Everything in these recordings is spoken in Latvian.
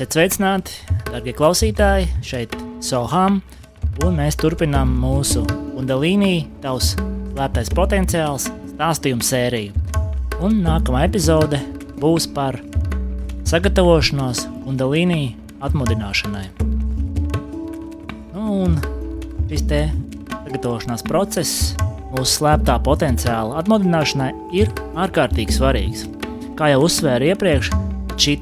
Esiet sveicināti, darbie klausītāji, šeit Soham, un mēs turpinām mūsu Undalīnī, tavs slēptais potenciāls stāstījumu sēriju. Un nākamā epizode būs par sagatavošanos Undalīnī atmodināšanai. Nu, un šis te sagatavošanās process mūsu slēptā potenciāla atmodināšanai ir ārkārtīgi svarīgs. Kā jau uzsvēru iepriekš, šī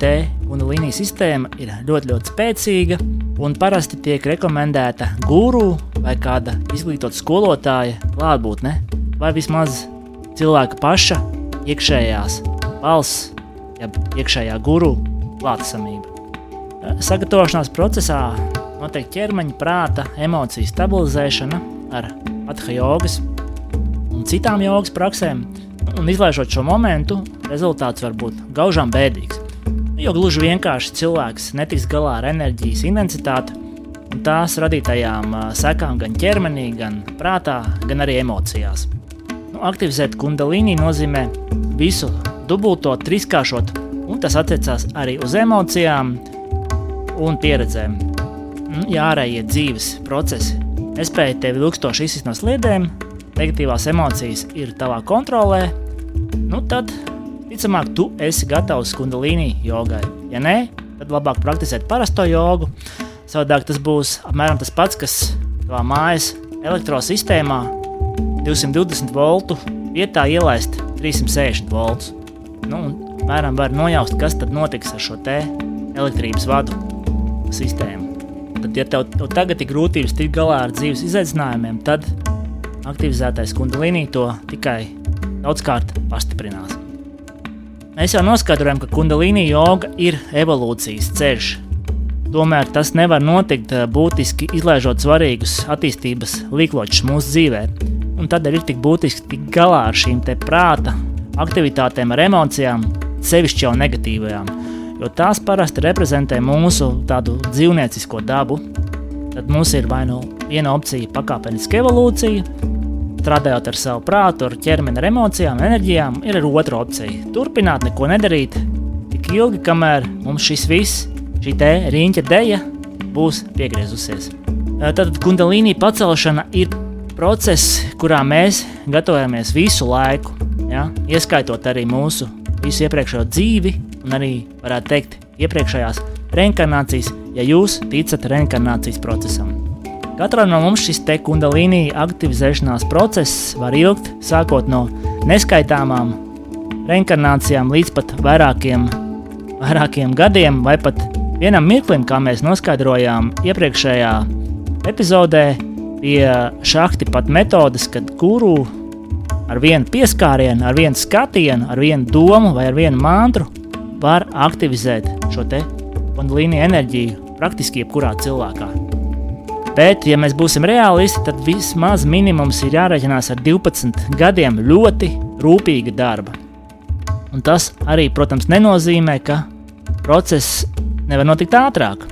te Kundalīnija sistēma ir ļoti, ļoti spēcīga un parasti tiek rekomendēta guru vai kāda izglītota skolotāja klātbūtne, vai vismaz cilvēka paša iekšējās balss, jeb iekšējā guru klātesamība. Sagatavošanās procesā notiek ķermeņa, prāta, emociju stabilizēšana ar atha jogas un citām jogas praksēm, un izlaižot šo momentu, rezultāts var būt gaužām bēdīgs. Jo gluži vienkārši cilvēks netiks galā ar enerģijas intensitāti un tās radītajām sekām gan ķermenī, gan prātā, gan arī emocijās. Nu, aktivizēt kundalīni nozīmē visu dubultot, trīskāršot, un tas attiecās arī uz emocijām un pieredzēm. Nu, ja ārējie dzīves procesi nespēja tevi ilgstoši izsist no sliedēm, negatīvās emocijas ir tavā kontrolē, nu tad Visticamāk, tu esi gatavs kundalīni jogai. Ja nē, tad labāk praktizēt parasto jogu. Savādāk tas būs apmēram tas pats, kas tavā mājas elektrosistēmā 220 voltu vietā ielaist 360 voltus. Nu, un mēram var nojaust, kas tad notiks ar šo te elektrības vadu sistēmu. Tad, ja tev, tev tagad ir grūtības tikt galā ar dzīves izaicinājumiem, tad aktivizētais kundalīnī to tikai daudzkārt pastiprinās. Mēs jau noskaidrojam, ka kundalīni joga ir evolūcijas ceļš. Tomēr tas nevar notikt eh, būtiski izlaižot svarīgus attīstības līkločus mūsu dzīvē. Un tad ir tik būtiski tikt galā ar šīm prāta aktivitātēm, ar emocijām, sevišķi jau negatīvajām, jo tās parasti reprezentē mūsu tādu dzīvniecisko dabu. Tad mums ir vai nu viena opcija - pakāpeniska evolūcija, strādājot ar savu prātu, ar ķermeni, ar emocijām, enerģijām, ir arī otra opcija. Turpināt, neko nedarīt tik ilgi, kamēr mums šis viss, šī te riņķa deja, būs piegriezusies. Tad kundalīnī pacelšana ir process, kurā mēs gatavojamies visu laiku, ja? ieskaitot arī mūsu visu iepriekšējo dzīvi, un arī, varētu teikt, iepriekšējās reinkarnācijas, ja jūs ticat reinkarnācijas procesam. Katram no mums šis te kundalīnija aktivizēšanās process var ilgt sākot no neskaitāmām reinkarnācijām līdz pat vairākiem, vairākiem gadiem vai pat vienam mirklim, kā mēs noskaidrojām iepriekšējā epizodē, pie šahti pat metodes, kad guru ar vienu pieskārienu, ar vienu skatienu, ar vienu domu vai ar vienu mantru var aktivizēt šo te kundalīniju enerģiju praktiski jebkurā cilvēkā. Bet, ja mēs būsim realisti, tad vismaz minimums ir jārēķinās ar 12 gadiem ļoti rūpīga darba. Un tas arī, protams, nenozīmē, ka process nevar notikt ātrāk,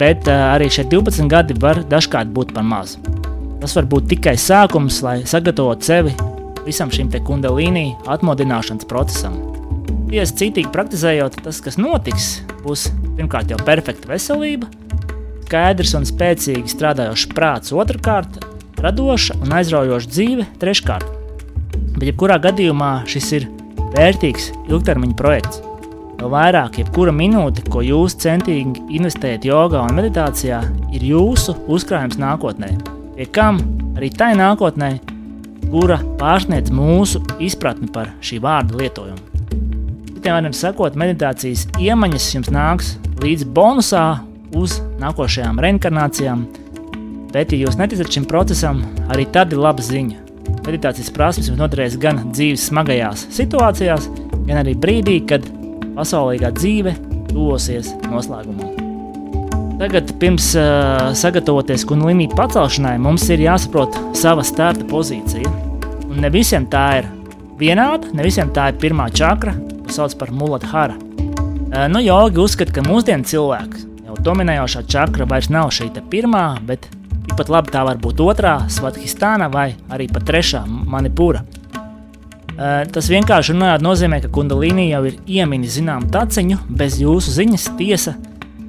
bet uh, arī šie 12 gadi var dažkārt būt par maz. Tas var būt tikai sākums, lai sagatavotu sevi visam šim te kundalīnī atmodināšanas procesam. Tiesa citīgi praktizējot, tas, kas notiks, būs pirmkārt jau perfekta veselība, skaidrs un spēcīgi strādājošs prāts otrkārt, radoša un aizraujoša dzīve treškārt. Bet jebkurā gadījumā šis ir vērtīgs ilgtermiņa projekts. Vēl vairāk, jebkura minūte, ko jūs centīgi investējat jogā un meditācijā, ir jūsu uzkrājums nākotnē. Pie kam arī tai nākotnē, kura pārsniedz mūsu izpratni par šī vārda lietojumu. Citiem vārdiem sakot, meditācijas iemaņas jums nāks līdz bonusā uz nākošajām reinkarnācijām. Bet, ja jūs neticat šim procesam, arī tad ir laba ziņa. Meditācijas prasmes jums noderēs gan dzīves smagajās situācijās, gan arī brīdī, kad pasaulīgā dzīve tuvosies noslēgumam. Tagad, pirms uh, sagatavoties kundalīnī pacelšanai, mums ir jāsaprot sava starta pozīcija. Un ne visiem tā ir vienāda, ne visiem tā ir pirmā čakra, ko sauc par muladhara. Uh, nu, jogi uzskata, ka mūsdienu cilvēks dominējošā čakra vairs nav šī pirmā, bet tikpat labi tā var būt otrā, Svatistāna vai arī pat trešā, manipūra. Tas vienkārši runājot, nozīmē, ka kundalīnija jau ir ieminis zinām taciņu, bez jūsu ziņas tiesa.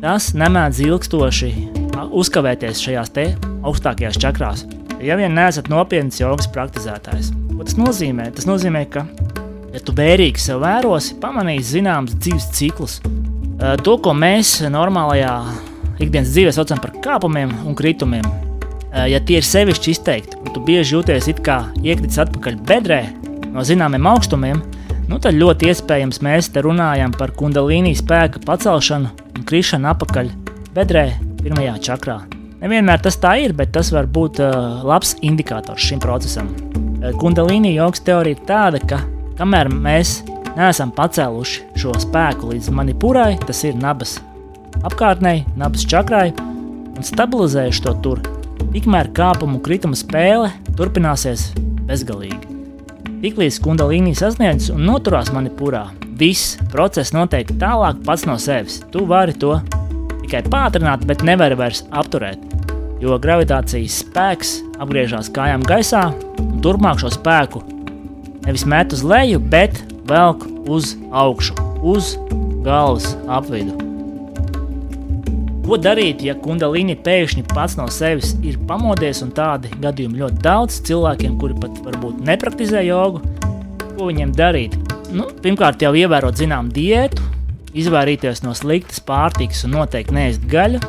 tas nemēdz ilgstoši uzkavēties šajās augstākajās čakrās. Ja vien neesat nopietns jogas praktizētājs, ko tas nozīmē? Tas nozīmē, ka, ja tu vērīgi sev vērosi, pamanīsi zināmas dzīves ciklus. To, ko mēs normālajā ikdienas dzīvē saucam par kāpumiem un kritumiem, ja tie ir sevišķi izteikti, un tu bieži jūties it kā iekritis atpakaļ bedrē no zināmiem augstumiem, nu tad ļoti iespējams mēs te runājam par kundalīnī spēka pacelšanu un krišanu atpakaļ bedrē pirmajā čakrā. Nevienmēr tas tā ir, bet tas var būt uh, labs indikators šim procesam. Kundalīnī jogas teorija ir tāda, ka kamēr mēs neesam pacēluši šo spēku līdz manipūrai, tas ir nabas apkārtnē, nabas čakrai, un stabilizējuši to tur, tikmēr kāpumu krituma spēle turpināsies bezgalīgi. Tiklīdz kundalīnī sasniedz un noturās manipūrā, viss process notiek tālāk pats no sevis. Tu vari to tikai pātrināt, bet nevari vairs apturēt. Jo gravitācijas spēks apgriežas kājām gaisā, un turpmāk šo spēku nevis met uz leju, bet velk uz augšu, uz galvas apvidu. Ko darīt, ja kundalīni pēkšņi pats no sevis ir pamodies, un tādi gadījumi ļoti daudz cilvēkiem, kuri pat varbūt nepraktizē jogu? Ko viņiem darīt? Nu, pirmkārt, jau ievērot zināmu diētu, izvairīties no sliktas pārtikas un noteikti neēst gaļu,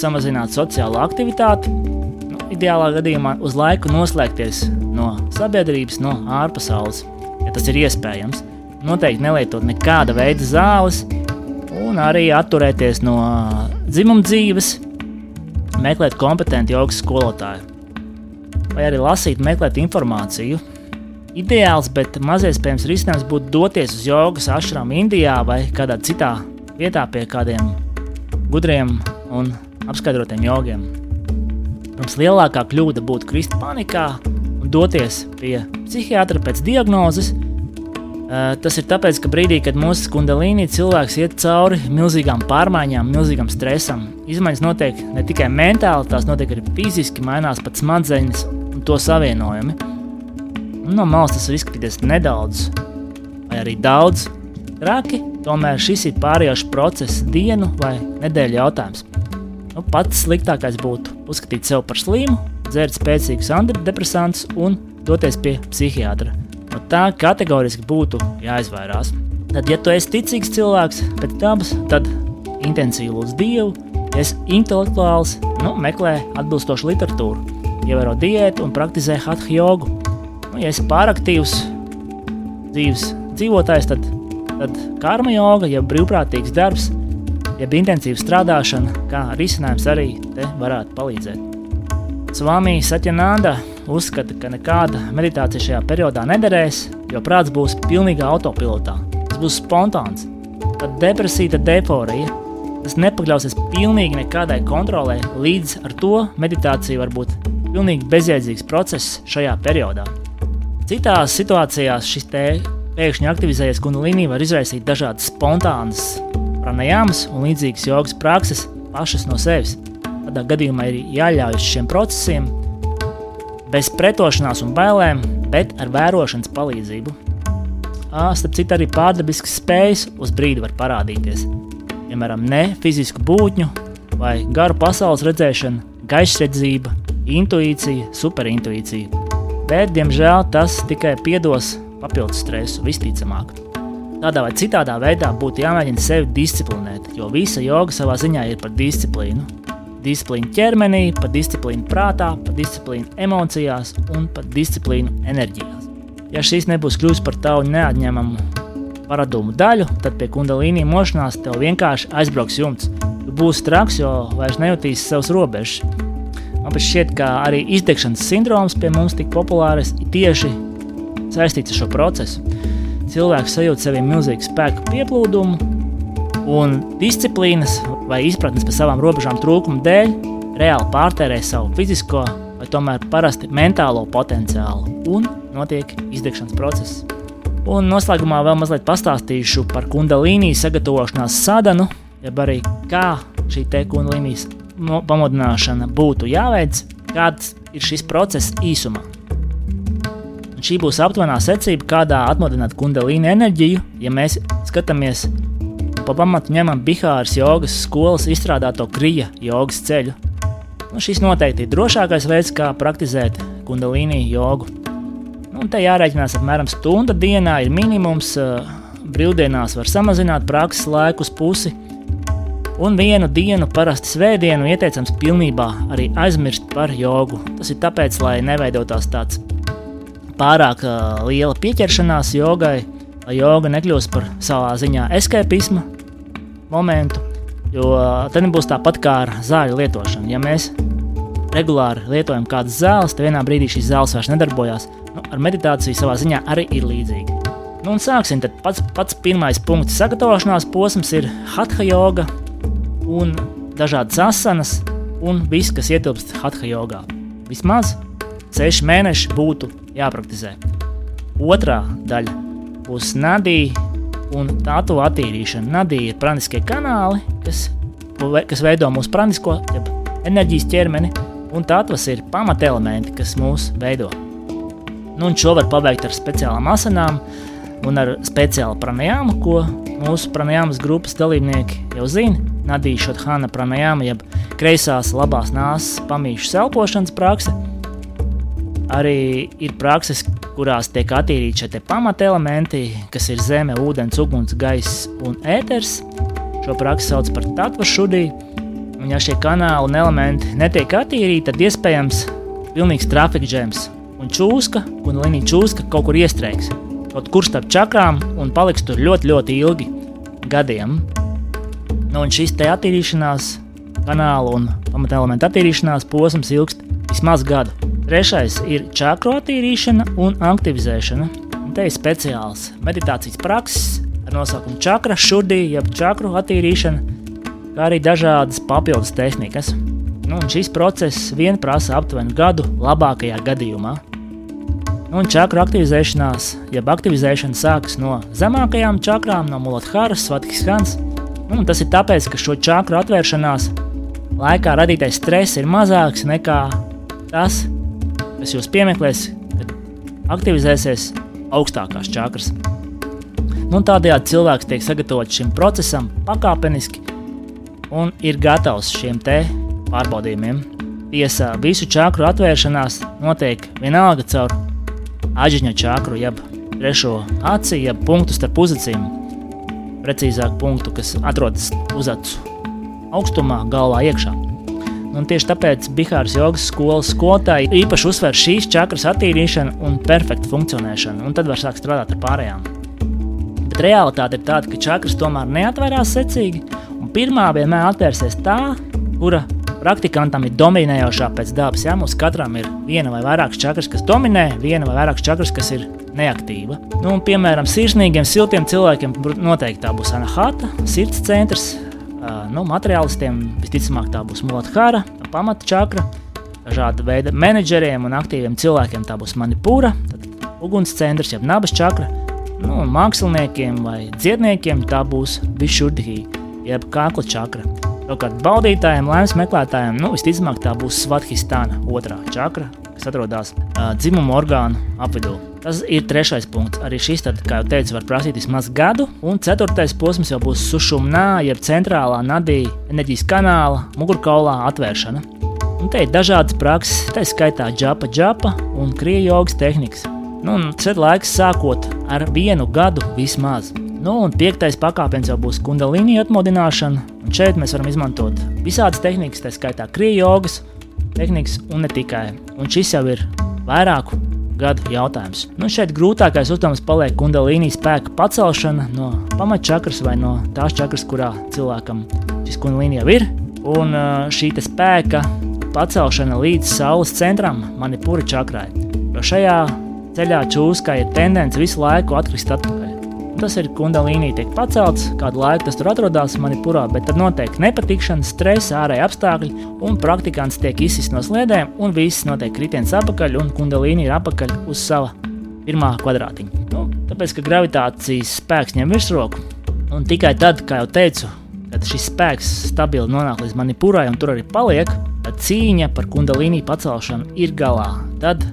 samazināt sociālo aktivitāti, nu, ideālā gadījumā uz laiku noslēgties no sabiedrības, no ārpasaules, ja tas ir iespējams. Noteikti nelietot nekāda veida zāles, un arī atturēties no dzimuma dzīves, meklēt kompetentu jogas skolotāju, vai arī lasīt, meklēt informāciju. Ideāls, bet maziespējams risinājums būtu doties uz jogas ašrām Indijā vai kādā citā vietā pie kādiem gudriem un apskaidrotiem jogiem. Protams, lielākā kļūda būtu krist panikā un doties pie psihiatra pēc diagnozes, tas ir tāpēc, ka brīdī, kad mūsu kundalīnī cilvēks iet cauri milzīgām pārmaiņām, milzīgam stresam, izmaiņas notiek ne tikai mentāli, tās notiek arī fiziski, mainās pat smadzenes un to savienojumi. No malas tas var izskatīties nedaudz, vai arī daudz traki, tomēr šis ir pārējošs process, dienu vai nedēļu jautājums. Nu, pats sliktākais būtu uzskatīt sevi par slimu, dzert spēcīgus antidepresantus un doties pie psihiatra No tā kategoriski būtu jāizvairās. Tad, ja tu esi ticīgs cilvēks pēc dabas, tad intensīvi lūdz Dievu, ja esi intelektuāls, nu, meklē atbilstošu literatūru, ievēro diētu un praktizē hatha jogu. Nu, ja esi pāraktīvs dzīves dzīvotājs, tad, tad karma joga, ja brīvprātīgs darbs, jeb intensīva strādāšana, kā risinājums arī te varētu palīdzēt. Svāmī Satjananda uzskata, ka nekāda meditācija šajā periodā nederēs, jo prāts būs pilnībā autopilotā. Tas būs spontāns. Tad depresija, tad deforija. Tas nepakļausies pilnīgi nekādai kontrolē, līdz ar to meditācija var būt pilnīgi bezjēdzīgs process šajā periodā. Citās situācijās šis te pēkšņi aktivizējies kundalīnī var izraisīt dažādas spontānas pranajāmas un līdzīgas jogas prakses pašas no sevis. Tādā gadījumā ir jāļaujas šiem procesiem, bez pretošanās un bailēm, bet ar vērošanas palīdzību. Starp citu, arī pārdabiskas spējas uz brīdi var parādīties. Piemēram, ne fizisku būtņu vai garu pasaules redzēšana, gaisredzība, intuīcija, superintuīcija. Bet, diemžēl, tas tikai piedos papildus stresu visticamāk. Tādā vai citādā veidā būtu jāmēģina sevi disciplinēt, jo visa joga savā ziņā ir par disciplīnu disciplīnu ķermenī, par disciplīnu prātā, par disciplīnu emocijās un par disciplīnu enerģijās. Ja šīs nebūs kļuvis par tavu neatņemamu paradumu daļu, tad pie kundalīnī mošanās tev vienkārši aizbrauks jumts. Tu būsi traks, jo vairs nejutīsi savus robežas. Man šķiet, ka arī izdegšanas sindroms pie mums tik populārs ir tieši saistīts ar šo procesu. Cilvēks sajūt sevi milzīgu spēku pieplūdumu, un disciplīnas vai izpratnes par savām robežām trūkuma dēļ reāli pārtērē savu fizisko vai tomēr parasti mentālo potenciālu un notiek izdegšanas process. Un noslēgumā vēl mazliet pastāstīšu par kundalīnijas sagatavošanās sadanu, jeb arī kā šī te kundalīnijas pamodināšana būtu jāveic, kāds ir šis process īsumā. Un šī būs aptuvenā secība, kādā atmodināt kundalīnu enerģiju, ja mēs skatāmies pa pamatu ņemam Bihāras jogas skolas izstrādāto krija jogas ceļu. Nu, šis noteikti ir drošākais veids, kā praktizēt kundalīnu jogu. Nu, te jārēķinās apmēram stunda dienā ir minimums. Brīvdienās var samazināt prakses laiku uz pusi, un vienu dienu, parasti svētdienu, ieteicams pilnībā arī aizmirst par jogu. Tas ir tāpēc, lai neveidotos tāds pārāk uh, liela pieķeršanās jogai, lai joga nekļūst par savā ziņā escapisma momentu, jo uh, tad nebūs tāpat kā ar zāļu lietošanu. Ja mēs regulāri lietojam kādas zāles, tad vienā brīdī šīs zāles vairs nedarbojās. Nu, ar meditāciju savā ziņā arī ir līdzīgi. Nu, un sāksim. Tad pats, pats pirmais punkts sagatavošanās posms ir hatha joga un dažādas asanas un viss, kas ietilpst hatha jogā. Vismaz seši mēneši būtu jāpraktizē. Otrā daļa būs nadija un tātu attīrīšana. Nadija ir praniskie kanāli, kas, kas veido mūsu pranisko enerģijas ķermeni, un tātvas ir pamatelementi, kas mūs veido. Nu, šo var paveikt ar speciālām asanām un ar speciālu pranajāmu, ko mūsu pranajāmas grupas dalībnieki jau zina. Nadija Šothana pranajāma, jeb kreisās labās nāsas pamīšu selpošanas praksa, Arī ir prakses, kurās tiek attīrīti šie pamatelementi, kas ir zeme, ūdens, uguns, gaiss un ēters. Šo praksi sauc par tatva šudī. Un, ja šie kanāli un elementi netiek attīrīti, tad iespējams pilnīgs trafika džems un čūska, un līnija čūska kaut kur iestrēgs. Kaut kur starp čakrām un paliks tur ļoti, ļoti ilgi gadiem. Nu, un šis te attīrīšanās kanāla un pamatelementu attīrīšanās posms ilgst vismaz gadu. Trešais ir čakru attīrīšana un aktivizēšana. Un te ir speciāls meditācijas prakses ar nosaukumu čakra, šurdī, jeb čakru attīrīšana, kā arī dažādas papildus tehnikas. Nu, šis process vien prasa aptuveni gadu, labākajā gadījumā. Nu, un čakru aktivizēšanās, jeb aktivizēšana sākas no zemākajām čakrām, no Mulatharas, Svatikskans. Nu, tas ir tāpēc, ka šo čakru atvēršanās laikā radītais stress ir mazāks nekā tas, kas jūs piemeklēs, kad aktivizēsies augstākās čakras. Nu, tādējādi cilvēks tiek sagatavots šim procesam pakāpeniski un ir gatavs šiem te pārbaudījumiem. Tiesā visu čakru atvēršanās notiek vienalga caur aģiņa čakru, jeb trešo aci, jeb punktu starp uzacīm. Precīzāk, punktu, kas atrodas uz acu augstumā, galvā iekšā. Un tieši tāpēc Bihāras jogas skolas skolotāji īpaši uzsver šīs čakras attīrīšanu un perfektu funkcionēšanu, un tad var sākt strādāt ar pārējām. Bet realitāte ir tāda, ka čakras tomēr neatvērās secīgi, un pirmā vienmēr atvērsies tā, kura praktikantam ir dominējošā pēc dabas. Jā, mums katram ir viena vai vairākas čakras, kas dominē, viena vai vairākas čakras, kas ir neaktīva. Nu, un, piemēram, sirsnīgiem, siltiem cilvēkiem noteikti tā būs anahata, sirds centrs, nu, materiālistiem visticamāk tā būs Mulatkhara, pamata čakra, dažāda veida menedžeriem un aktīviem cilvēkiem tā būs manipūra, tad uguns centrs, jeb nabas čakra, nu, māksliniekiem vai dziedniekiem tā būs višurdhī, jeb kākla čakra. Savukārt baudītājiem, lēmas meklētājiem, nu, visticamāk tā būs Svathistana otrā čakra, kas atrodas uh, dzimuma orgānu apvidū. Tas ir trešais punkts. Arī šis, tad, kā jau teicu, var prasīt vismaz gadu. Un ceturtais posms jau būs sušumnā, jeb centrālā nadija enerģijas kanāla mugurkaulā atvēršana. Un te ir dažādas prakses, tā skaitā džapa, džapa un krievu jogas tehnikas. Nu, un šeit laiks sākot ar vienu gadu vismaz. Nu, un piektais pakāpiens jau būs kundalīna atmodināšana. Un šeit mēs varam izmantot visādas tehnikas, tā skaitā krievu jogas tehnikas un ne tikai. Un šis jau ir vairāku gadu jautājums. Nu, šeit grūtākais uzdevums paliek kundalīnijas spēka pacelšana no pamatčakras vai no tās čakras, kurā cilvēkam šis kundalīnija jau ir. Un šī spēka pacelšana līdz saules centram, manipūra čakrai. Jo šajā ceļā čūskai ir tendence visu laiku atkrist atpakaļ. Tas ir kundalīnija, tiek pacelts, kādu laiku tas tur atrodas manipūrā, bet tad notiek nepatikšana, stresa, ārēji apstākļi, un praktikants tiek izsists no sliedēm, un viss notiek kritiens atpakaļ, un kundalīnija ir atpakaļ uz sava pirmā kvadrātiņa. Nu, tāpēc, ka gravitācijas spēks ņem virsroku, un tikai tad, kā jau teicu, kad šis spēks stabili nonāk līdz manipūrai un tur arī paliek, tad cīņa par kundalīniju pacelšanu ir galā. Tad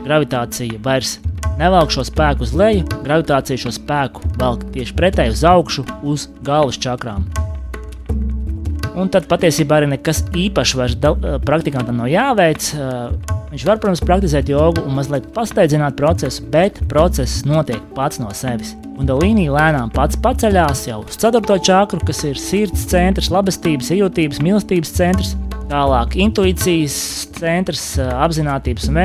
gravitācija vairs nevelk šo spēku uz leju, gravitācija šo spēku velk tieši pretēji uz augšu, uz galvas čakrām. Un tad patiesībā arī nekas īpašs vairs praktikantam nav jāveic. Viņš var, protams, praktizēt jogu un mazliet pasteidzināt procesu, bet process notiek pats no sevis. Un Dalīnija lēnām pats paceļās jau uz 4. čakru, kas ir sirds centrs, labestības, jūtības, mīlestības centrs. Tālāk intuīcijas centrs, apziņotības un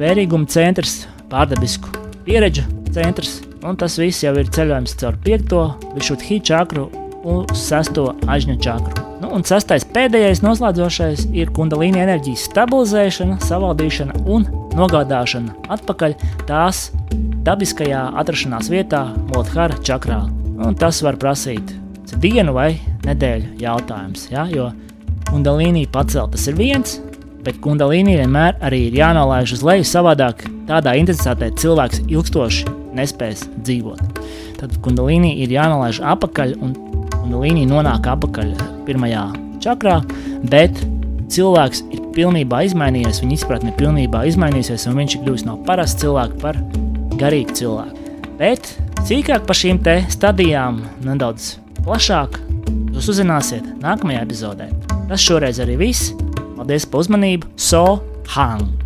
vērīguma centrs, pārdabisku pieredžu centrs. Un tas viss jau ir ceļojums caur 5. višuthi čakru un 6. ažņu čakru. Nu, un sastais pēdējais noslēdzošais ir kundalīna enerģijas stabilizēšana, savaldīšana un nogādāšana atpakaļ tās dabiskajā atrašanās vietā, Mothara čakrā. Un tas var prasīt dienu vai nedēļu jautājums. Ja? Jo kundalīnī pacelt tas ir viens, bet kundalīnī vienmēr arī ir jānolaiž uz leju, savādāk tādā intensitātē cilvēks ilgstoši nespēs dzīvot. Tad kundalīnī ir jānolaiž apakaļ un kundalīnī nonāk apakaļ pirmajā čakrā, bet cilvēks ir pilnībā izmainījies, viņa izpratne ir pilnībā izmainījusies, un viņš ir kļuvis no parasta cilvēka par garīgu cilvēku. Bet sīkāk par šīm stadijām, nedaudz plašāk, jūs uzzināsiet nākamajā epizodē. Tas šoreiz arī viss. Paldies par uzmanību! So, hang!